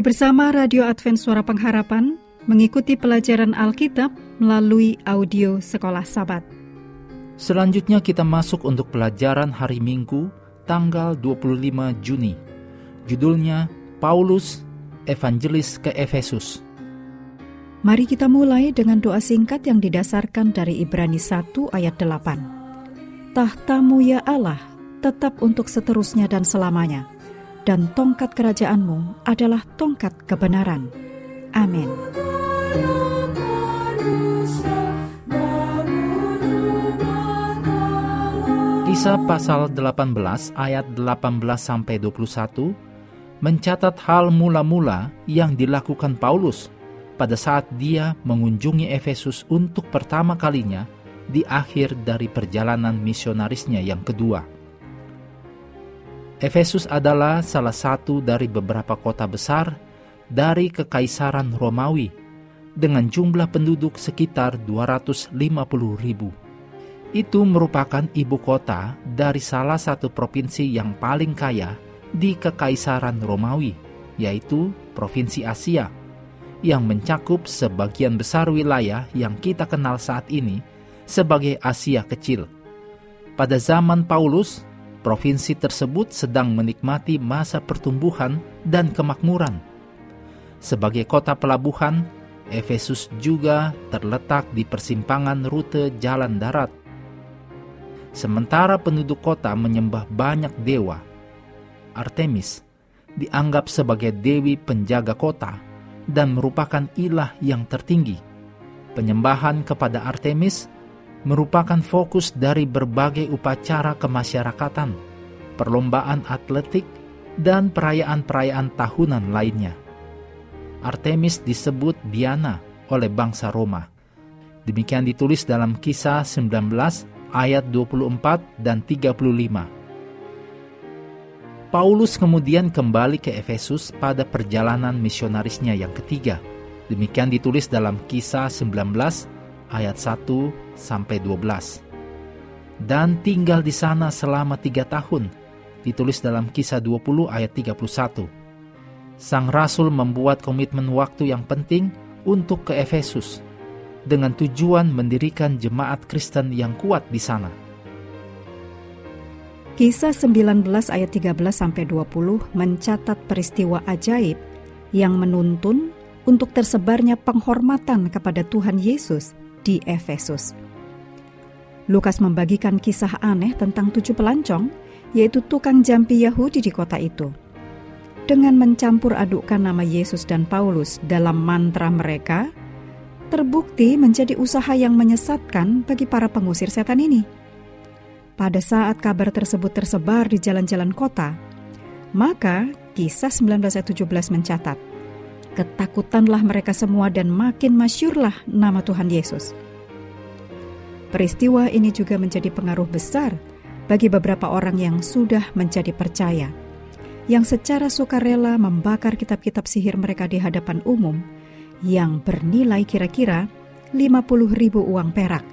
Kembali bersama Radio Advent Suara Pengharapan mengikuti pelajaran Alkitab melalui audio Sekolah Sabat. Selanjutnya kita masuk untuk pelajaran hari Minggu tanggal 25 Juni. Judulnya Paulus Evangelis ke Efesus. Mari kita mulai dengan doa singkat yang didasarkan dari Ibrani 1 ayat 8. Tahtamu ya Allah tetap untuk seterusnya dan selamanya dan tongkat kerajaanmu adalah tongkat kebenaran. Amin. Kisah pasal 18 ayat 18 sampai 21 mencatat hal mula-mula yang dilakukan Paulus pada saat dia mengunjungi Efesus untuk pertama kalinya di akhir dari perjalanan misionarisnya yang kedua. Efesus adalah salah satu dari beberapa kota besar dari Kekaisaran Romawi dengan jumlah penduduk sekitar 250 ribu. Itu merupakan ibu kota dari salah satu provinsi yang paling kaya di Kekaisaran Romawi, yaitu Provinsi Asia, yang mencakup sebagian besar wilayah yang kita kenal saat ini sebagai Asia Kecil. Pada zaman Paulus, provinsi tersebut sedang menikmati masa pertumbuhan dan kemakmuran. Sebagai kota pelabuhan, Efesus juga terletak di persimpangan rute jalan darat. Sementara penduduk kota menyembah banyak dewa, Artemis dianggap sebagai dewi penjaga kota dan merupakan ilah yang tertinggi. Penyembahan kepada Artemis merupakan fokus dari berbagai upacara kemasyarakatan, perlombaan atletik, dan perayaan-perayaan tahunan lainnya. Artemis disebut Diana oleh bangsa Roma. Demikian ditulis dalam kisah 19 ayat 24 dan 35. Paulus kemudian kembali ke Efesus pada perjalanan misionarisnya yang ketiga. Demikian ditulis dalam kisah 19 ayat 1 sampai 12. Dan tinggal di sana selama tiga tahun, ditulis dalam kisah 20 ayat 31. Sang Rasul membuat komitmen waktu yang penting untuk ke Efesus, dengan tujuan mendirikan jemaat Kristen yang kuat di sana. Kisah 19 ayat 13 sampai 20 mencatat peristiwa ajaib yang menuntun untuk tersebarnya penghormatan kepada Tuhan Yesus di Efesus. Lukas membagikan kisah aneh tentang tujuh pelancong, yaitu tukang jampi Yahudi di kota itu. Dengan mencampur adukkan nama Yesus dan Paulus dalam mantra mereka, terbukti menjadi usaha yang menyesatkan bagi para pengusir setan ini. Pada saat kabar tersebut tersebar di jalan-jalan kota, maka kisah 1917 mencatat, Ketakutanlah mereka semua dan makin masyurlah nama Tuhan Yesus. Peristiwa ini juga menjadi pengaruh besar bagi beberapa orang yang sudah menjadi percaya, yang secara sukarela membakar kitab-kitab sihir mereka di hadapan umum yang bernilai kira-kira 50 ribu uang perak.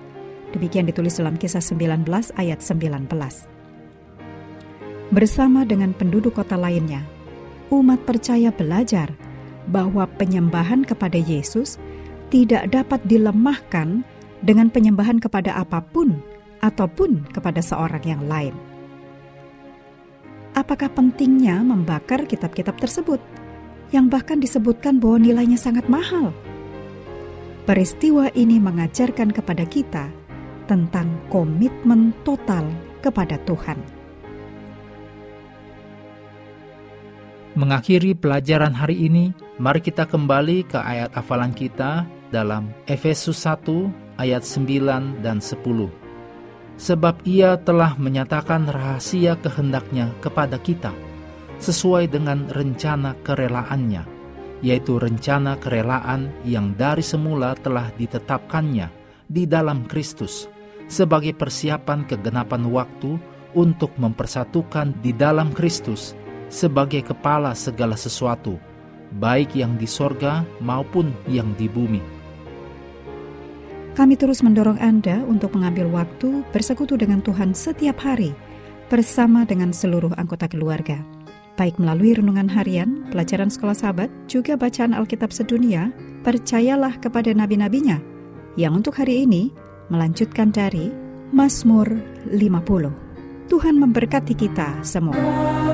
Demikian ditulis dalam kisah 19 ayat 19. Bersama dengan penduduk kota lainnya, umat percaya belajar bahwa penyembahan kepada Yesus tidak dapat dilemahkan dengan penyembahan kepada apa pun ataupun kepada seorang yang lain. Apakah pentingnya membakar kitab-kitab tersebut yang bahkan disebutkan bahwa nilainya sangat mahal? Peristiwa ini mengajarkan kepada kita tentang komitmen total kepada Tuhan. Mengakhiri pelajaran hari ini, mari kita kembali ke ayat hafalan kita dalam Efesus 1 ayat 9 dan 10. Sebab ia telah menyatakan rahasia kehendaknya kepada kita, sesuai dengan rencana kerelaannya, yaitu rencana kerelaan yang dari semula telah ditetapkannya di dalam Kristus, sebagai persiapan kegenapan waktu untuk mempersatukan di dalam Kristus sebagai kepala segala sesuatu, baik yang di sorga maupun yang di bumi. Kami terus mendorong Anda untuk mengambil waktu bersekutu dengan Tuhan setiap hari bersama dengan seluruh anggota keluarga. baik melalui renungan harian, pelajaran sekolah sahabat, juga bacaan Alkitab sedunia, percayalah kepada nabi-nabinya, yang untuk hari ini melanjutkan dari Mazmur 50. Tuhan memberkati kita semua.